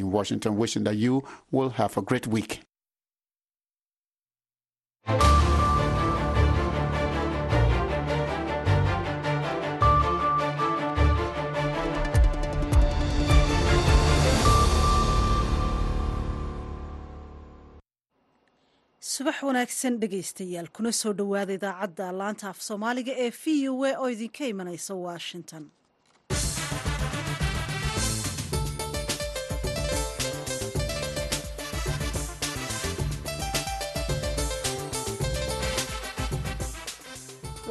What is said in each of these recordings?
in Washington, wishing that you will have a great week. subax wanaagsan dhegaystayaal kuna soo dhowaada idaacadda laanta af soomaaliga ee v u a oo idinka imanaysa washington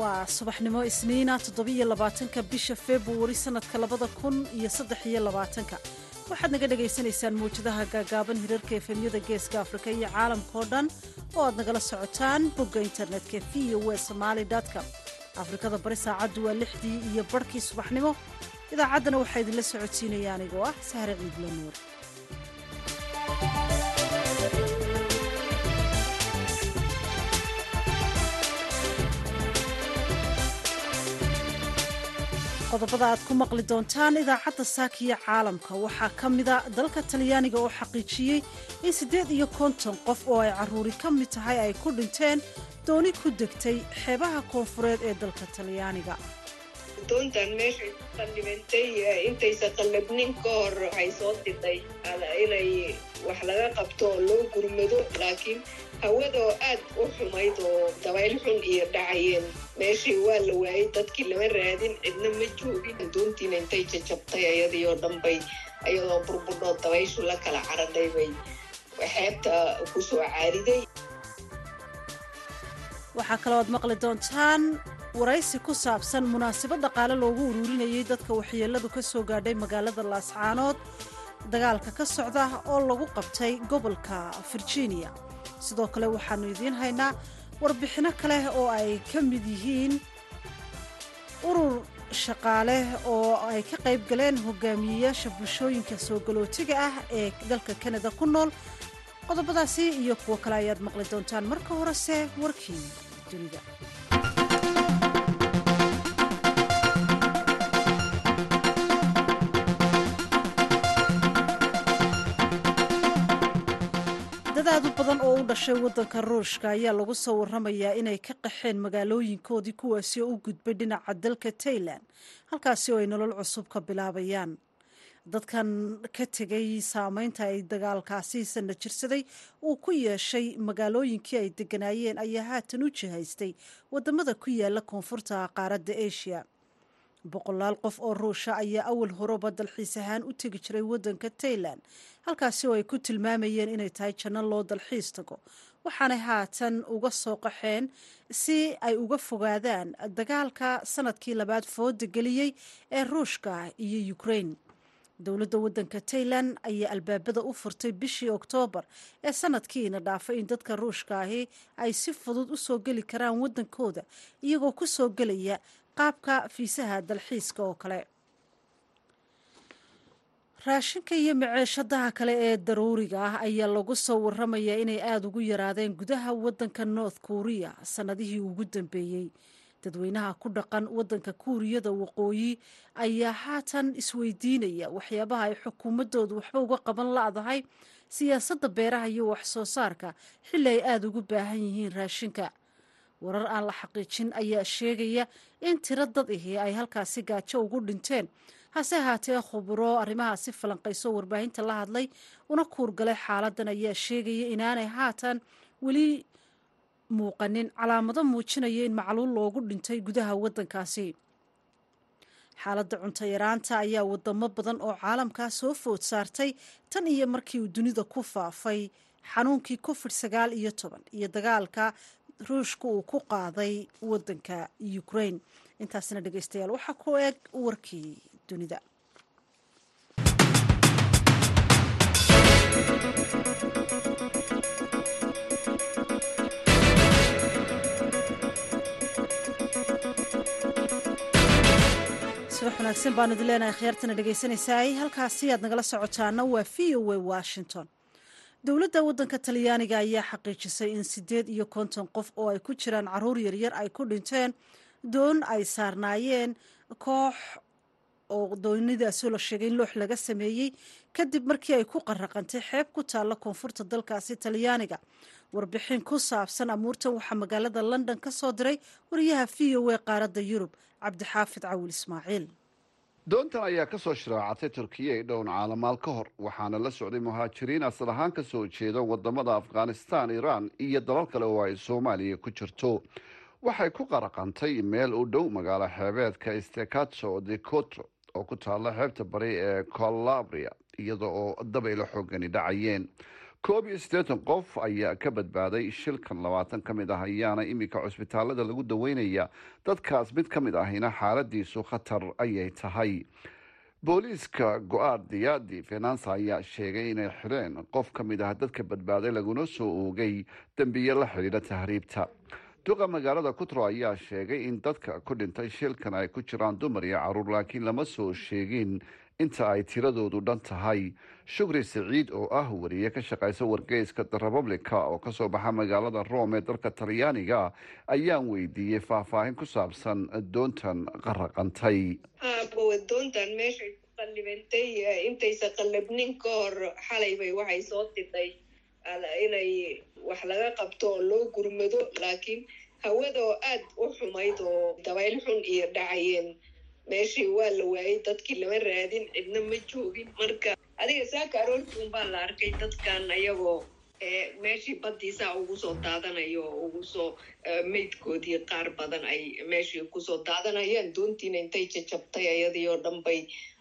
waa subaxnimo isniina toddobiyo labaatanka bisha februari sanadka labada kun iyo saddex iyo labaatanka. Waxaad naga dhagaysanaysaan mawjadaha gaagaaban hirarka efemyada geeska afrika iyo caalamkao dhan oo aad nagala socotaan bogga internetka v o somaali com. Afrikada bari saacaddu waa lixdii iyo barhkii subaxnimo. Idaacaddana waxaa idinla socodsiinaya anigoo ah sahre ciidla nuur qodobada aad ku maqli doontaan idaacadda saakiya caalamka. Waxaa ka mida dalka talyaaniga oo xaqiijiyey in siddeed iyo konton qof oo ay carruuri ka mid tahay ay ku dhinteen dooni ku degtay xeebaha koonfureed ee dalka talyaaniga doontan meeshay ku qallibantay intaysa qallabnin ka hor waxay soo diday inay wax laga qabto oo loo gurmado laakiin hawadoo aad u xumayd oo dabayl xun iyo dhacayeen meeshii waa la waayey dadkii lama raadin cidna ma joogin doontiina intay jajabtay ayadii oo dhan bay ayadoo burbudhoo dabayshu la kala caradhay bay xeebta ku soo maqli doontaan waraysi ku saabsan munaasabad dhaqaale loogu uruurinayay dadka waxyeelladu ka soo gaadhay magaalada laascaanood dagaalka ka socda oo lagu qabtay gobolka virginia. Sidoo kale waxaannu idiin haynaa warbixinno kale oo ay ka mid yihiin urur shaqaale oo ay ka qayb galeen hogaamiyeyaasha bulshooyinka soo galootiga ah ee dalka kanada ku nool. Qodobadaasi iyo kuwo kale ayaad maqli doontaan marka horese warkii dunida dadaadu badan oo u dhashay waddanka ruushka ayaa lagu soo warramayaa inay ka qaxeen magaalooyinkoodii kuwaasi oo u gudbay dhinaca dalka tailan halkaasi oo ay nolol cusub ka bilaabayaan. Dadkan ka tegay saameynta ay dagaalkaasi sana jirsaday uu ku yeeshay magaalooyinkii ay degganaayeen ayaa haatan u jihaystay waddamada ku yaalla koonfurta qaaradda asia boqolaal qof oo ruusha ayaa awal horeba dalxiis ahaan u tegi jiray waddanka tailan halkaasi oo ay ku tilmaamayeen inay tahay janno loo dalxiis tago. Waxaanay haatan uga soo qaxeen si ay uga fogaadaan dagaalka sannadkii labaad fooda geliyey ee ruushka iyo ukrain dowladda waddanka tailan ayaa albaabada u furtay bishii oktoobar ee sanadkiina dhaafay in dadka ruushka ahi ay si fudud u soo geli karaan waddankooda iyagoo ku soo gelaya qaabka fiisaha dalxiiska oo kale. Raashinka iyo maceeshadaha kale ee daruuriga ah ayaa lagu soo warramayaa inay aada ugu yaraadeen gudaha waddanka north korea sannadihii ugu dambeeyey. Dadweynaha ku dhaqan waddanka kuuriyada waqooyi ayaa haatan isweydiinaya waxyaabaha ay xukuumaddoodu waxba uga qaban la'dahay siyaasadda beeraha iyo wax soo saarka xilli ay aada ugu baahan yihiin raashinka warar aan la xaqiijin ayaa sheegaya in tiro dad ahi ay halkaasi gaajo ugu dhinteen. Hase ahaatee khuburo arrimahaasi falanqayso warbaahinta la hadlay una kuurgalay xaaladan ayaa sheegaya inaanay haatan weli muuqanin. Calaamado muujinaya in macluul loogu dhintay gudaha waddankaasi. Xaaladda cunto yaraanta ayaa wadamo badan oo caalamkaa soo food saartay tan iyo markii dunida ku faafay xanuunkii covid sagaal iyo toban iyo dagaalka ruushka uu ku qaaday waddanka ukrain intaasna dhegeystayaal waxaa ku eg warkii dunida. Wanaagsan baanu idin leenahay khiyaartana dhegeysanaysaay halkaasi aad nagala socotaana waa v o a washington dowladda waddanka talyaaniga ayaa xaqiijisay in siddeed iyo konton qof oo ay ku jiraan carruur yaryar ay ku dhinteen doon ay saarnaayeen koox oo doonidaasoo la sheegay in loox laga sameeyey kadib markii ay ku qaraqantay xeeb ku taalla koonfurta dalkaasi talyaaniga. Warbixin ku saabsan amuurtan waxaa magaalada london ka soo diray wariyaha v o a qaaradda yurub cabdixaafid cawil ismaaciil doontan ayaa ka soo shiraacatay turkiya i dhown caalamaal ka hor waxaana la socday muhaajiriin asal ahaan ka jeeda waddamada afghanistan iiraan iyo dalal kale oo ay soomaaliya ku jirto. Waxay ku qaraqantay meel u dhow magaalo xeebeedka stekato de cotro oo ku taalla xeebta bari ee colabria iyada oo dabaylo xoogani dhacayeen koob iyo siddeetan qof ayaa ka badbaaday shilkan labaatan ka mid ah ayaana iminka cusbitaalada lagu daweynaya. Dadkaas mid ka mid ahina xaaladiisu khatar ayay tahay. Booliiska go'aardiya di fenansa ayaa sheegay inay xidheen qof ka mid ah dadka badbaaday laguna soo oogay dembiye la xidhiidha tahriibta. Duqa magaalada kutro ayaa sheegay in dadka ku dhintay shilkan ay ku jiraan dumar iyo carruur laakiin lama soo sheegin inta ay tiradoodu dhan tahay shukri siciid oo ah wariye ka shaqaysa wargeyska the oo ka soo baxa magaalada rome ee dalka talyaaniga ayaan weydiiyey faahfaahin ku saabsan doontan qaraqantay. Qallibantay intaysa qallabnin ka hor xalaybay waxay soo tidhay. Inay wax laga qabto oo loo gurmado laakiin hawadoo aad u xumayd oo dabayl xun iyo dhacayeen meeshii waa la waayey dadkii lama raadin cidna ma joogin marka adiga saaka aroortii unbaa la arkay dadkan ayagoo meeshii baddiisaa ugu soo daadanayo oo ugu soo meydkoodii qaar badan ay meeshii ku soo daadanayaan doontiina intay jajabtay ayadii oo dhan bay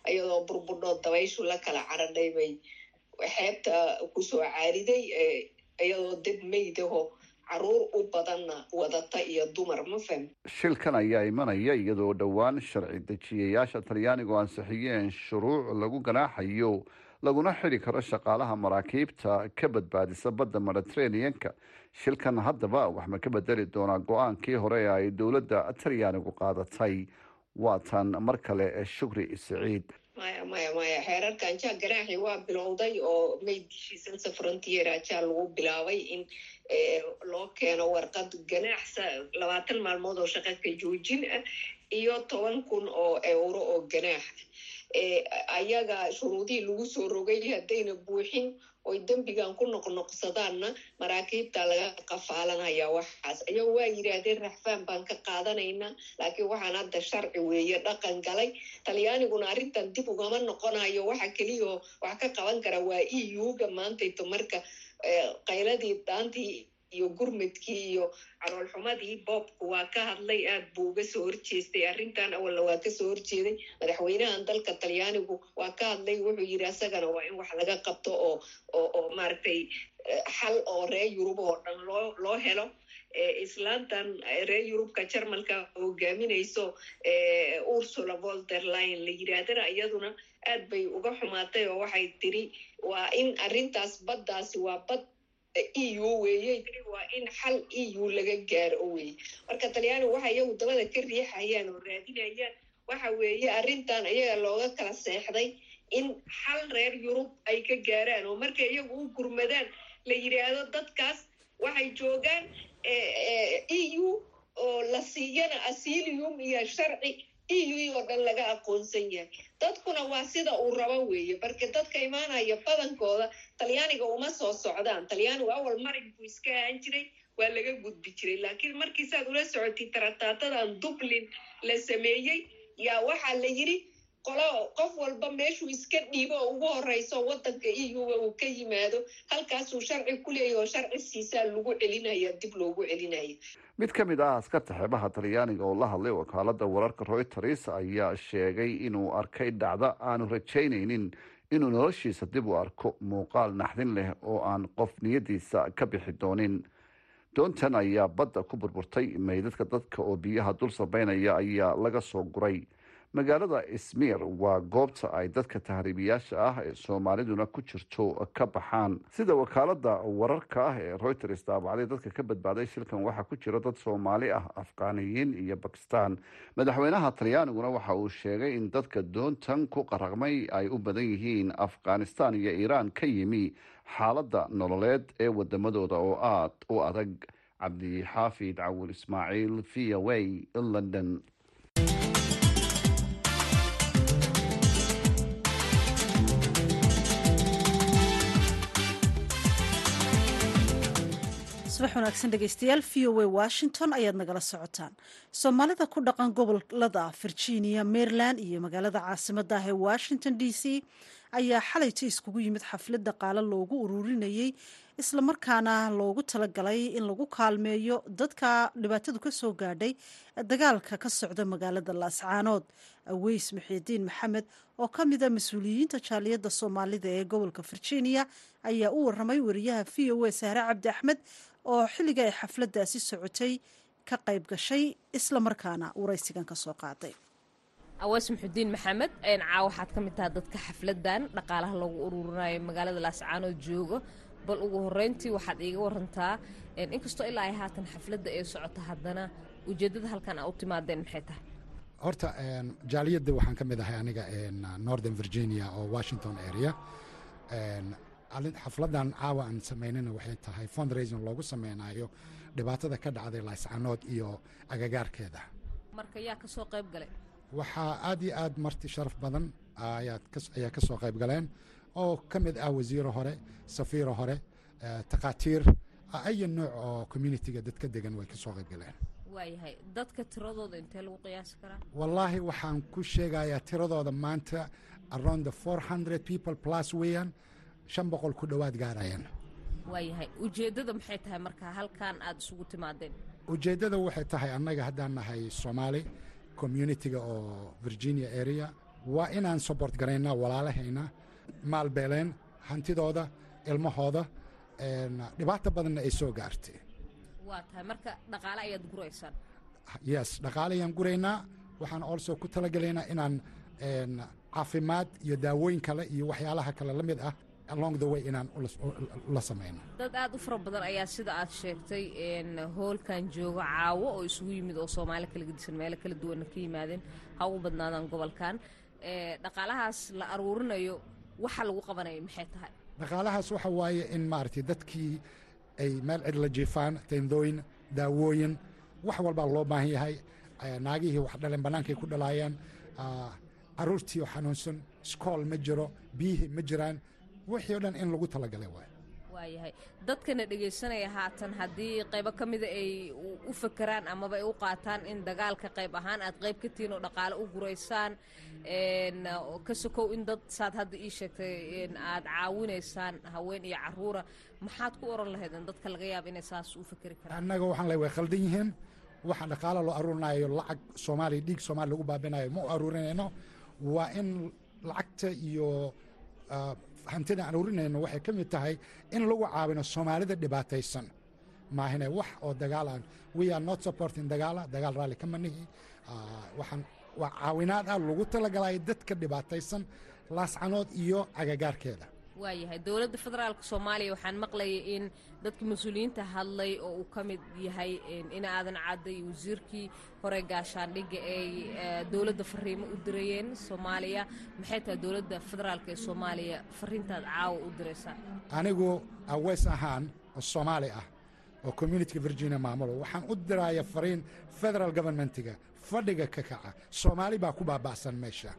ayadoo burbudhoo dabayshu la kala caradhay bay xeebta ku soo caariday iyadoo dad meydaho carruur u badanna wadata iyo dumar ma fahmi. Shilkan ayaa imanaya iyadoo dhowaan sharci dejiyayaasha talyaanigu ansixiyeen shuruuc lagu ganaaxayo laguna xidi karo shaqaalaha maraakiibta ka badbaadisa badda mediterraneanka. Shilkan haddaba wax ma ka bedeli doonaa go'aankii hore ee ay dowladda talyaanigu qaadatay. Waatan mar kale shukri siciid. Maya maya maya xeerarkan jaa ganaaxi waa bilowday oo maydishiisan safrontier ajaa lagu bilaabay in loo keeno warqad ganaax labaatan maalmood oo shaqa ka joojin ah iyo toban kun oo euro oo ganaax ayaga shuruudihii lagu soo rogay haddayna buuxin oy dembigan ku noqnoqsadaanna maraakiibta laga qafaalanaya waxaas ayago waa yidhaahdeen raxfaan baan ka qaadanaynaa laakiin waxaan hadda sharci weeye dhaqan galay talyaaniguna arrintan dib ugama noqonayo waxa keliyaoo wax ka qaban kara waa e u-ga maantayto marka qayladii daantii iyo gurmadkii iyo caloolxumadii boobku waa ka hadlay aad buu uga soo horjeestay arrintan awalna waa ka soo horjeeday. Madaxweynahan dalka talyaanigu waa ka hadlay wuxuu yidhi asagana waa in wax laga qabto oo oo maaragtay xal oo reer yurub oo dhan loo loo helo. Islaantan reer yurubka jarmalka hogaaminayso ursula volderline la yidhaahdana iyaduna aad bay uga xumaatay oo waxay tiri waa in arrintaas baddaasi waa bad e u weeye waa in xal e u laga gaaro weye marka talyaanigu waxa iyagu dabada ka riixayaan oo raadinayaan waxa weeye arrintan iyaga looga kala seexday in xal reer yurub ay ka gaaraan oo markay iyagu u gurmadaan la yidhaahdo dadkaas waxay joogaan e u oo la siiyana asilium iyo sharci e u oo dhan laga aqoonsan yahay dadkuna waa sida uu rabo weeye marka dadka imaanaya badankooda talyaaniga uma soo socdaan. Talyaanigu awal marin buu iska ahaan jiray waa laga gudbi jiray. Laakiin markii saad ula socotay tarataatadan dublin la sameeyey yaa waxaa la yidhi qolo qof walba meeshuu iska dhiibo oo ugu horeyso wadanka u-ga uu ka yimaado halkaasuu sharci ku leeyahy oo sharcisiisaa lagu celinaya dib loogu celinaya mid ka mid ah askarta xeebaha talyaaniga oo la hadlay wakaalada wararka royters ayaa sheegay inuu arkay dhacdo aanu rajaynaynin inuu noloshiisa dib u arko muuqaal naxdin leh oo aan qof niyadiisa ka bixi doonin doontan ayaa badda ku burburtay meydadka dadka oo biyaha dul sabeynaya ayaa laga soo guray magaalada ismiir waa goobta ay dadka tahriibiyaasha ah ee soomaaliduna ku jirto ka baxaan. Sida wakaalada wararka ah ee reuters daabacday dadka ka badbaaday shilkan waxaa ku jira dad soomaali ah afqaaniyiin iyo bakistan madaxweynaha talyaaniguna waxa uu sheegay in dadka doontan ku qaraqmay ay u badan yihiin afghanistan iyo iiraan ka yimi xaaladda nololeed ee wadamadooda oo aada u adag. Cabdixaafid cawil ismaaciil v o a london subax wanaagsan dhegeystayaal v o a washington ayaad nagala socotaan. Soomaalida ku dhaqan gobollada virginia maryland iyo magaalada caasimada ah ee washington d c ayaa xalayta iskugu yimid xaflad dhaqaale loogu ururinayey islamarkaana loogu talagalay in lagu kaalmeeyo dadka dhibaatadu ka soo gaadhay dagaalka ka socda magaalada laascaanood aweys muxiidiin maxamed oo ka mida mas'uuliyiinta jaaliyadda soomaalida ee gobolka virginia ayaa u waramay wariyaha v o a sahre cabdi axmed oo xilliga ay xafladdaasi socotay ka qayb gashay islamarkaana waraysigan ka soo qaaday. Aweys muxudiin maxamed caa waxaad ka mid taha dadka xafladan dhaqaalaha loogu ururinayo magaalada laascaanood jooga bal ugu horeyntii waxaad iiga warantaa inkastoo ilaa ay haatan xafladda ee socota haddana ujeeddada halkan aa u timaadeen maxay tahay? Horta jaaliyadda waxaan ka mid ahay aniga northern virginia oo washington area xafladan caawa aan samaynana waxay tahay fundraising loogu sameynayo dhibaatada ka dhacday laascanood iyo agagaarkeeda. Marka yaa ka soo qayb galay? Waxaa aad iyo aad marti sharaf badan ayaa ka soo qayb galeen. Oo ka mid ah wasiiro hore safiiro hore takhaatiir aya nooc oo communitiga dadka degan way ka soo qayb galeen. Waayahay dadka tiradooda intee lagu qiyaasi karaa? Wallaahi waxaan ku sheegayaa tiradooda maanta around the four hundred people plus weeyaan shan boqol ku dhowaad gaarayaan. Waayahay ujeeddada maxay tahay marka halkan aada isugu timaadeen? Ujeeddada waxay tahay annaga haddaan nahay soomaali communitiga oo virginia area. Waa inaan support garaynaa walaalahayna maalbeeleen hantidooda ilmahooda dhibaato badanna ay soo gaartay. Waa tahay marka dhaqaale ayaad guraysaan? Yes dhaqaale ayaan guraynaa waxaan also ku talagelaynaa inaan caafimaad iyo daawooyin kale iyo waxyaalaha kale la mid ah along the way inaan la samayno. Dad aad u fara badan ayaa sida aad sheegtay hoolkan jooga caawo oo isugu yimid oo soomaali kala gedisan meelo kala duwanna ka yimaadeen ha ugu badnaadaan gobolkan. Dhaqaalahaas la aruurinayo waxa lagu qabanaya maxay tahay? Dhaqaalahaas waxa waaye in maaragtay dadkii ay meel cid la jiifaan tendooyin daawooyin wax walbaa loo baahan yahay. Naagihii wax dhaleen bannaankay ku dhalaayaan. Caruurtii xanuunsan iskool ma jiro biyihii ma jiraan wixii o dhan in lagu talagalay waay. Waayahay. Dadkana dhegaysanaya haatan haddii qaybo ka mida ay u fakeraan amaba ay u qaataan in dagaalka qayb ahaan aad qayb ka tihiin oo dhaqaale u guraysaan ka sokow in dad saad hadda ii sheegtay aad caawinaysaan haween iyo caruura maxaad ku oran lahaydeen dadka laga yaaba inay saas u fakeri karaan? Annaga waxaan le way khaldan yihiin. Waxaa dhaqaalo loo aruurinayo lacag soomaaliya dhiig soomaaliya lagu baabinayo ma u aruurinayno waa in lacagta iyo hantida aan urinayno waxay ka mid tahay in lagu caawino soomaalida dhibaataysan. Maahine wax oo dagaalaan we are not supporting dagaala dagaal raalli kama nihi. Waxaan waa caawinaad ah lagu talagalaya dadka dhibaataysan laascanood iyo agagaarkeeda waayahay dowladda federaalka soomaaliya waxaan maqlayay in dadka mas'uuliyiinta hadlay oo uu ka mid yahay in aadan cadda wasiirkii hore gaashaandhigga ay dowladda fariimo u dirayeen soomaaliya. Maxay tahay dowladda federaalka ee soomaaliya? Fariintaad caawa u diraysaa. Anigu aweys ahaan oo soomaali ah oo communitiga virginia maamulo waxaan u diraya fariin federal governmentiga fadhiga ka kaca. Soomaali baa ku baaba'san meesha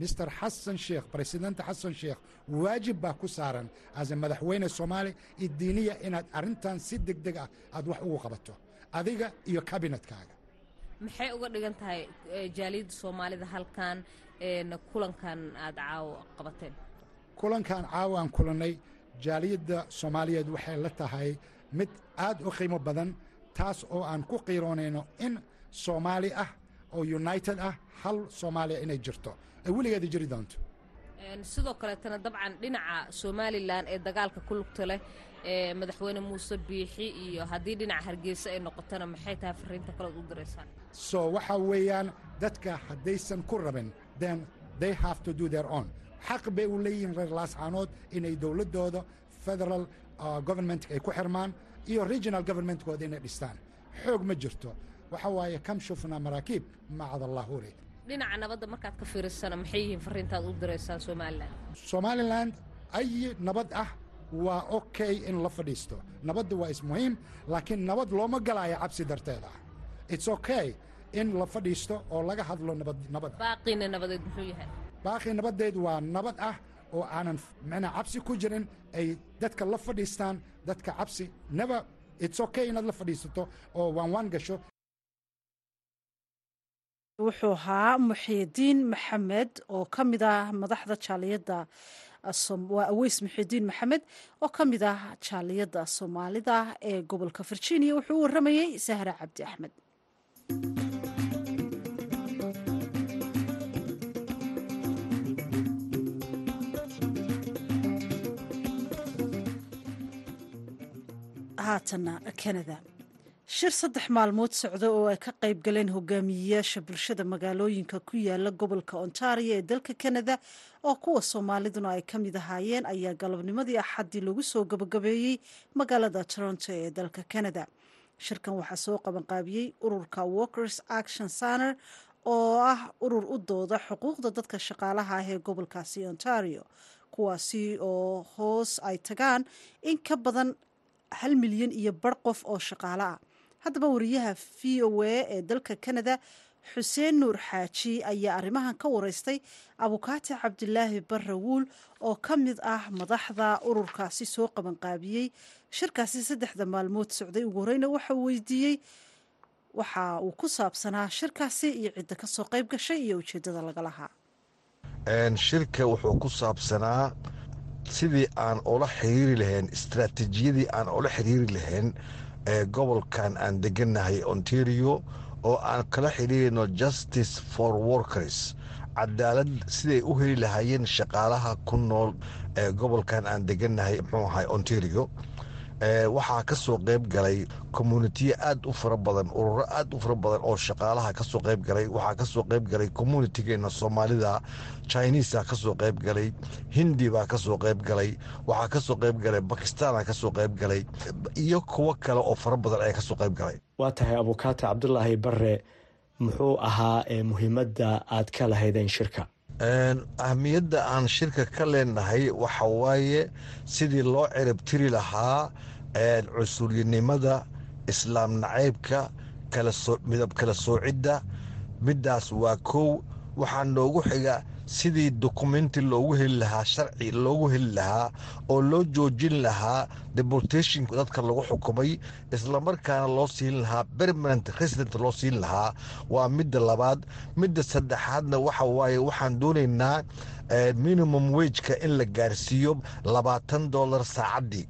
mister xasan sheekh presidenta xasan sheekh waajib baa ku saaran. Ase madaxweyne soomaaliya iyo diiniya inaad arrintan si deg deg ah aad wax ugu qabato adiga iyo kabinetkaaga maxay uga dhigan tahay jaaliyadda soomaalida halkan kulankan aad caawo qabateen? Kulankan caawo aan kulannay jaaliyadda soomaaliyeed waxay la tahay mid aad u qiimo badan taas oo aan ku qiiroonayno in soomaali ah oo united ah hal soomaaliya inay jirto. Ay weligeeda jiri doonto. Sidoo kaleetana dabcan dhinaca somalilan ee dagaalka ku lugta leh ee madaxweyne muuse biixi iyo haddii dhinaca hargeysa ay noqotona maxay tahay fariinta kaleod u diraysaan so waxa weeyaan dadka haddaysan ku rabin then they have to do their own. Xaq bay u leeyihiin reer laascaanood inay dowladdooda federal governmentka ay ku xirmaan iyo regional governmentkooda inay dhistaan. Xoog ma jirto waxa waaye kam shufna maraakiib macad allaahuri dhinaca nabadda markaad ka fiirisana maxay yihiin fariintaad u diraysaan somalilan somalilan ay nabad ah waa okay in la fadhiisto. Nabadda waa ismuhiim laakiin nabad looma galaayo cabsi darteeda its okay in la fadhiisto oo laga hadlo nabad baaqiina nabadeed muxuu yahay? Baaqii nabadeed waa nabad ah oo aanan macnaa cabsi ku jirin ay dadka la fadhiistaan dadka cabsi never. Its okay inaad la fadhiisato oo waan waan gasho wuxuu ahaa muxiidiin maxamed oo ka mid ah madaxda jaaliyadda waa aweys muxiidiin maxamed oo ka mid ah jaaliyadda soomaalida ee gobolka virginia. Wuxuu u waramayey sahra cabdi axmed. Haatana canada shir saddex maalmood socda oo ay ka qayb galeen hogaamiyeyaasha bulshada magaalooyinka ku yaalla gobolka ontario ee dalka canada oo kuwa soomaaliduna ay ka mid ahaayeen ayaa galabnimadii axaddii lagu soo gabagabeeyey magaalada toronto ee dalka canada. Shirkan waxaa soo qabanqaabiyey ururka walkers action center oo ah urur u dooda xuquuqda dadka shaqaalaha ah ee gobolkaasi ontario kuwaasi oo hoos ay tagaan in ka badan hal milyan iyo bar qof oo shaqaale ah haddaba wariyaha v o a ee dalka canada xuseen nuur xaaji ayaa arrimahan ka wareystay abukaati cabdilaahi barre wuul oo ka mid ah madaxda ururkaasi soo qabanqaabiyey. Shirkaasi saddexda maalmood socday ugu horeyna waxauu weydiiyey waxa uu ku saabsanaa shirkaasi iyo cidda ka soo qayb gashay iyo ujeeddada laga lahaa. Shirka wuxuu ku saabsanaa sidii aan ula xiriiri lahayn istaraatiijiyadii aan ula xiriiri lahayn ee gobolkan aan degannahay ontario oo aan kala xiriirino justice for workers. Cadaalad siday u heli lahaayeen shaqaalaha ku nool ee gobolkan aan degannahay muxuu ahay ontario waxaa ka soo qayb galay communitiya aad u fara badan ururo aad u fara badan oo shaqaalaha ka soo qayb galay. Waxaa ka soo qayb galay communitigeena soomaalida chinisa ka soo qayb galay hindi baa ka soo qayb galay waxaa ka soo qayb galay bakistana ka soo qayb galay iyo kuwo kale oo fara badan ayaa ka soo qayb galay. Waa tahay abukaati cabdulaahi bare muxuu ahaa muhiimadda aad ka lahaydeen shirka ahmiyadda aan shirka ka leenahay waxa waaye sidii loo cirib lahaa cunsuryanimada islaam nacaybka midab kala soocidda middaas waa kow. Waxaa noogu xiga sidii dokumenti loogu heli lahaa sharci loogu heli lahaa oo loo joojin lahaa deportationka dadka lagu xukumay islamarkaana loo siin lahaa permanent resident loo siin lahaa waa midda labaad. Midda saddexaadna waxa waaye waxaan doonaynaa minimum wejka in la gaarsiiyo labaatan dollar saacaddii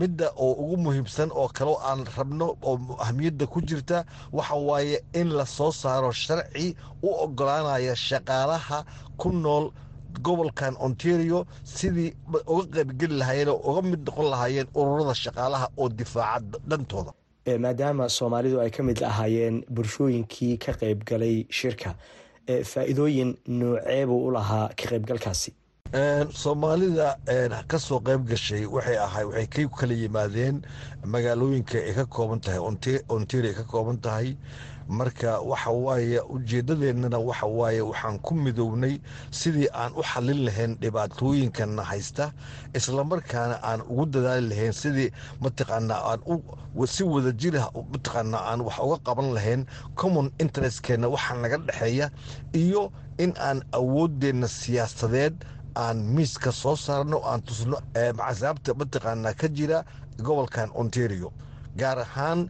midda oo ugu muhiimsan oo kaleo aan rabno oo ahmiyadda ku jirta waxa waaye in la soo saaro sharci u ogolaanaya shaqaalaha ku nool gobolkan ontario sidii uga qaybgeli lahaayeen oo uga mid noqon lahaayeen ururada shaqaalaha oo difaaca dhantooda. Maadaama soomaalidu ay ka mid ahaayeen bulshooyinkii ka qayb galay shirka faa'iidooyin nooceebuu u lahaa ka qaybgalkaasi soomaalida ka soo qayb gashay waxay ahay waxay ka kala yimaadeen magaalooyinka ay ka kooban tahay ontario ay ka kooban tahay. Marka waxa waaye ujeeddadeennana waxa waaye waxaan ku midownay sidii aan u xallin lahayn dhibaatooyinkana haysta islamarkaana aan ugu dadaali lahayn sidii mataqaanaa aan si wada jirah mataqaanaa aan wax uga qaban lahayn common interestkeenna waxaa naga dhexeeya iyo in aan awooddeenna siyaasadeed aan miiska soo saarno aan tusno casaabta mataqaanaa ka jira gobolkan ontario gaar ahaan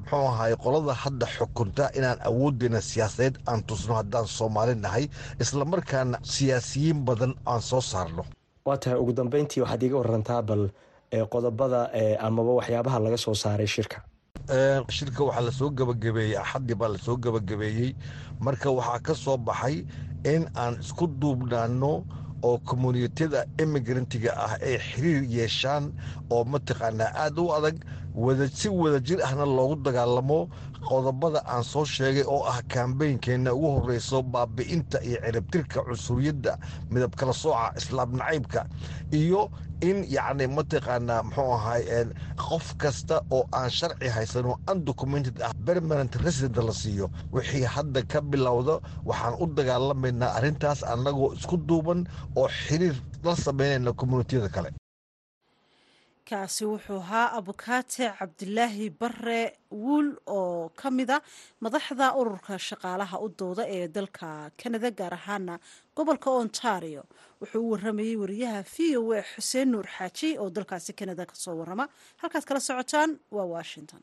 muxuu ahay qolada hadda xukunta inaan awooddeena siyaasadeed aan tusno haddaan soomaali nahay islamarkaana siyaasiyiin badan aan soo saarno. Waa tahay ugu dambeyntii waxaad iiga warantaa bal qodobada amaba waxyaabaha laga soo saaray shirka. Shirka waxaa la soo gabagabeeyey axaddii baa la soo gabagabeeyey. Marka waxaa ka soo baxay in aan isku duubnaano oo communitiyada imigrantiga ah ay xiriir yeeshaan oo mataqaanaa aad u adag si wada jir ahna loogu dagaalamo qodobada aan soo sheegay oo ah kaambeynkeenna ugu horeyso baabi'inta iyo ciribtirka cunsuriyadda midab kala sooca islaam nacaybka iyo in yacni mataqaanaa muxuu ahay qof kasta oo aan sharci haysanoo undocumented ah permanent resident la siiyo. Wixii hadda ka bilowda waxaan u dagaalamaynaa arrintaas annagoo isku duuban oo xiriir la samaynayna communitiyada kale kaasi wuxuu ahaa abukaate cabdilaahi bare wuul oo ka mida madaxda ururka shaqaalaha u dooda ee dalka kanada gaar ahaana gobolka ontario. Wuxuu u waramayey wariyaha v o a xuseen nuur xaaji oo dalkaasi kanada ka soo warama halkaad kala socotaan waa washington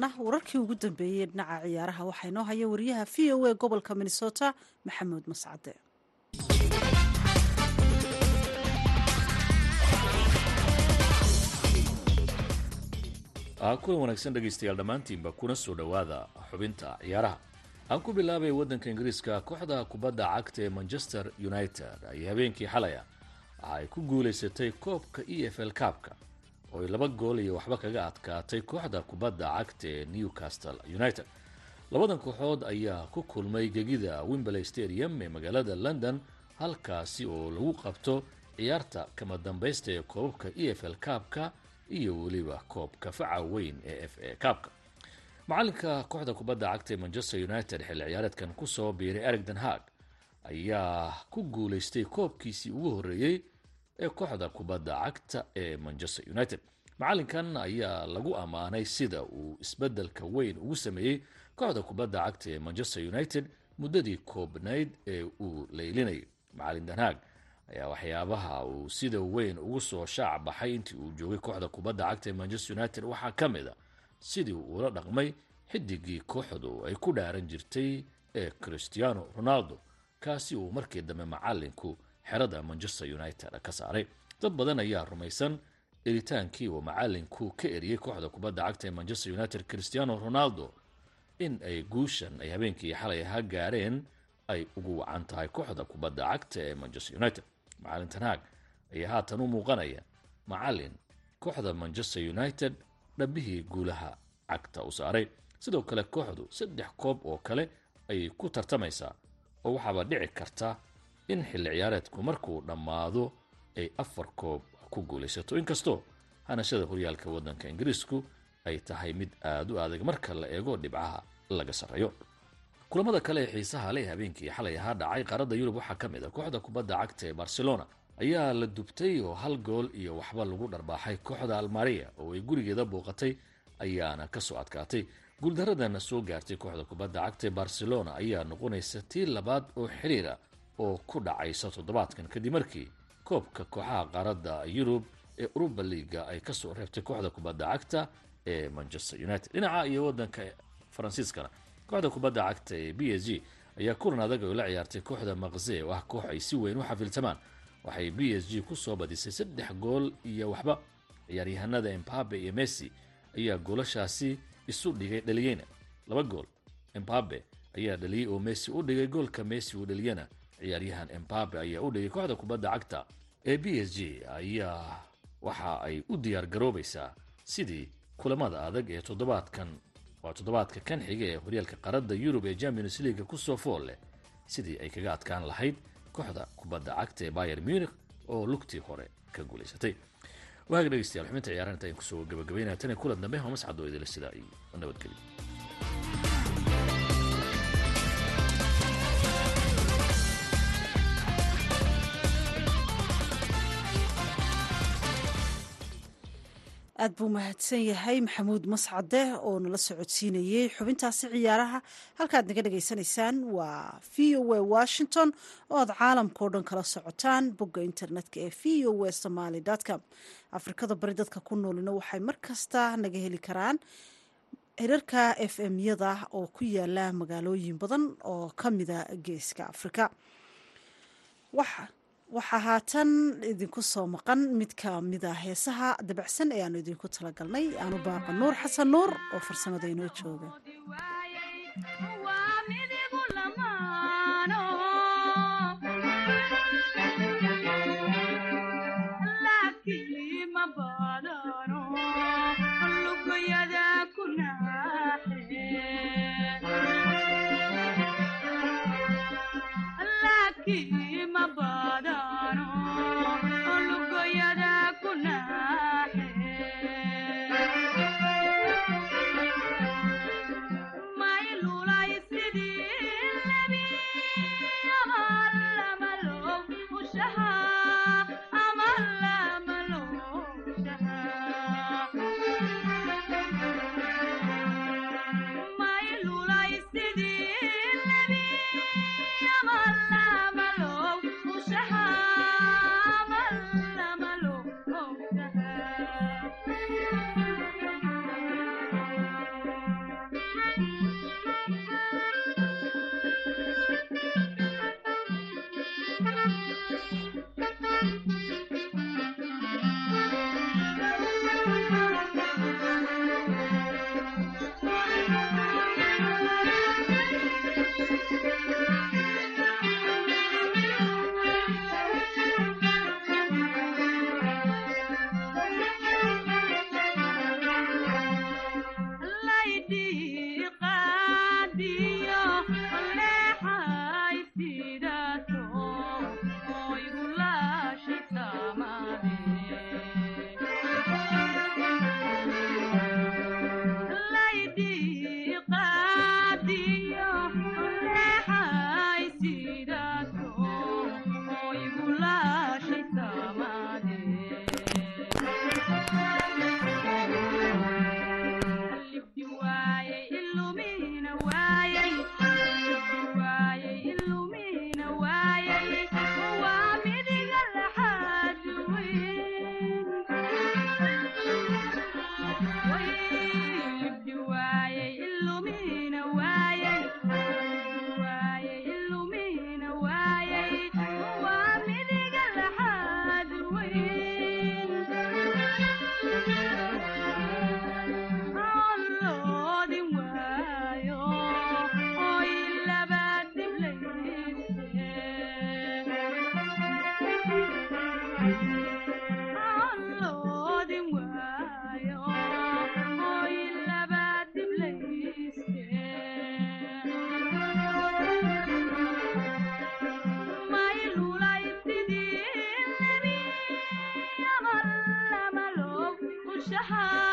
haatana wararkii ugu dambeeyey dhinaca ciyaaraha. Waxaa inoo haya wariyaha v o a gobolka minnesota maxamuud mascade. Kulan wanaagsan dhegaystayaal dhammaantiinba kuna soo dhowaada xubinta ciyaaraha. Aan ku bilaabay waddanka ingiriiska kooxda kubadda cagta ee manchester united ay habeenkii xalaya. Waxa ay ku guulaysatay koobka e f l kaabka oo ay laba gool iyo waxba kaga adkaatay kooxda kubadda cagta ee newcastle united. Labadan kooxood ayaa ku kulmay gegida wimberley stadium ee magaalada london halkaasi oo lagu qabto ciyaarta kama dambaysta ee koobabka e f l kaabka iyo weliba koobka faca weyn ee f a kaabka macalinka kooxda kubadda cagta ee manchester united xilli ciyaareedkan ku soo biiray ereg den haag ayaa ku guulaystay koobkiisii ugu horreeyey ee kooxda kubadda cagta ee manchester united. Macalinkan ayaa lagu ammaanay sida uu isbeddelka weyn ugu sameeyey kooxda kubadda cagta ee manchester united muddadii koobnayd ee uu leylinayay. Macalin den haag ayaa waxyaabaha uu sida weyn ugu soo shaac baxay intii uu joogay kooxda kubadda cagta ee manchester united. Waxaa ka mid a sidii uula dhaqmay xidigii kooxdu ay ku dhaaran jirtay ee christiano ronaldo kaasi uu markii dambe macalinku xerada manchester united ka saaray. Dad badan ayaa rumaysan eritaankii uu macalinku ka eriyey kooxda kubadda cagta ee manchester united christiano ronaldo in ay guushan ay habeenkii xalay ha gaareen ay ugu wacan tahay kooxda kubadda cagta ee manchester united. Macalin tanhaag ayaa haatan u muuqanaya macalin kooxda manchester united dhabbihii guulaha cagta u saaray. Sidoo kale kooxdu saddex koob oo kale ayay ku tartamaysaa oo waxaaba dhici karta in xilli ciyaareedku markuu dhammaado ay afar koob ku guulaysato. Inkastoo hanashada horyaalka waddanka ingiriisku ay tahay mid aada u adag marka la eego dhibcaha laga sarreeyo. Kulamada kale ee xiisaha leh habeenkii xalay ahaa dhacay qaaradda yurub waxaa ka mid a kooxda kubadda cagta ee barcelona. Ayaa la dubtay oo hal gool iyo waxba lagu dharbaaxay kooxda almaria oo ay gurigeeda booqatay ayaana ka soo adkaatay. Guuldaradana soo gaartay kooxda kubadda cagta ee barcelona ayaa noqonaysa tii labaad oo xiriira oo ku dhacaysa toddobaadkan kadib markii koobka kooxaha qaaradda yurub ee uruba liiga ay ka soo reebtay kooxda kubadda cagta ee manchester united. Dhinaca iyo wadanka faransiiskana kooxda kubadda cagta ee b s g ayaa kulan adag oo la ciyaartay kooxda maqse oo ah koox ay si weyn u xafiltamaan waxay b s g ku soo badisay saddex gool iyo waxba. Ciyaaryahanada embabe iyo messi ayaa goolashaasi isu dhigay dhaliyeyna laba gool embabe ayaa dhaliyey oo messi u dhigay goolka messi uu dhaliyana ciyaaryahan embabe ayaa u dhigay kooxda kubadda cagta ee b s g ayaa waxa ay u diyaar garoobaysaa sidii kulamada adag ee toddobaadkan waa toddobaadka kan xiga ee horyaalka qaradda yurub ee champions leaga ku soo fool leh sidii ay kaga adkaan lahayd kooxda kubadda cagta ee bayer munich oo lugtii hore ka guulaysatay waaga dhegeystayaal xubinta ciyaaraha inta ayaan ku soo gabagabaynaya tan kulan dambe homas cadoo idila sidaa iyo nabadgelyo aad buu mahadsan yahay maxamuud mascade oo nala socodsiinayey xubintaasi ciyaaraha. Halkaad naga dhagaysanaysaan waa v o a washington oo aad caalamkao dhan kala socotaan bogga internetka ee v o a somaly com. Afrikada bari dadka ku noolina waxay mar kasta naga heli karaan hirarka f m yada oo ku yaalla magaalooyin badan oo ka mida geeska afrika waxaa haatan idinku soo maqan mid ka mida heesaha dabacsan ee aanu idinku talagalnay. Aanu baaqa nuur xasan nuur oo farsamada inoo jooga waa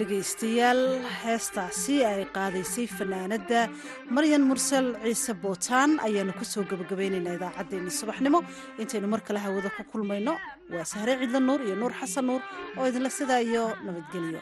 dhegaystayaal heestaasi ay qaadaysay fanaanadda maryan mursal ciise bootaan. Ayaanu ku soo gabagabaynaynaa idaacaddeenni subaxnimo. Intaynu mar kale hawada ku kulmayno. Waa sahre cidla nuur iyo nuur xasan nuur oo idinla sidaa iyo nabadgelyo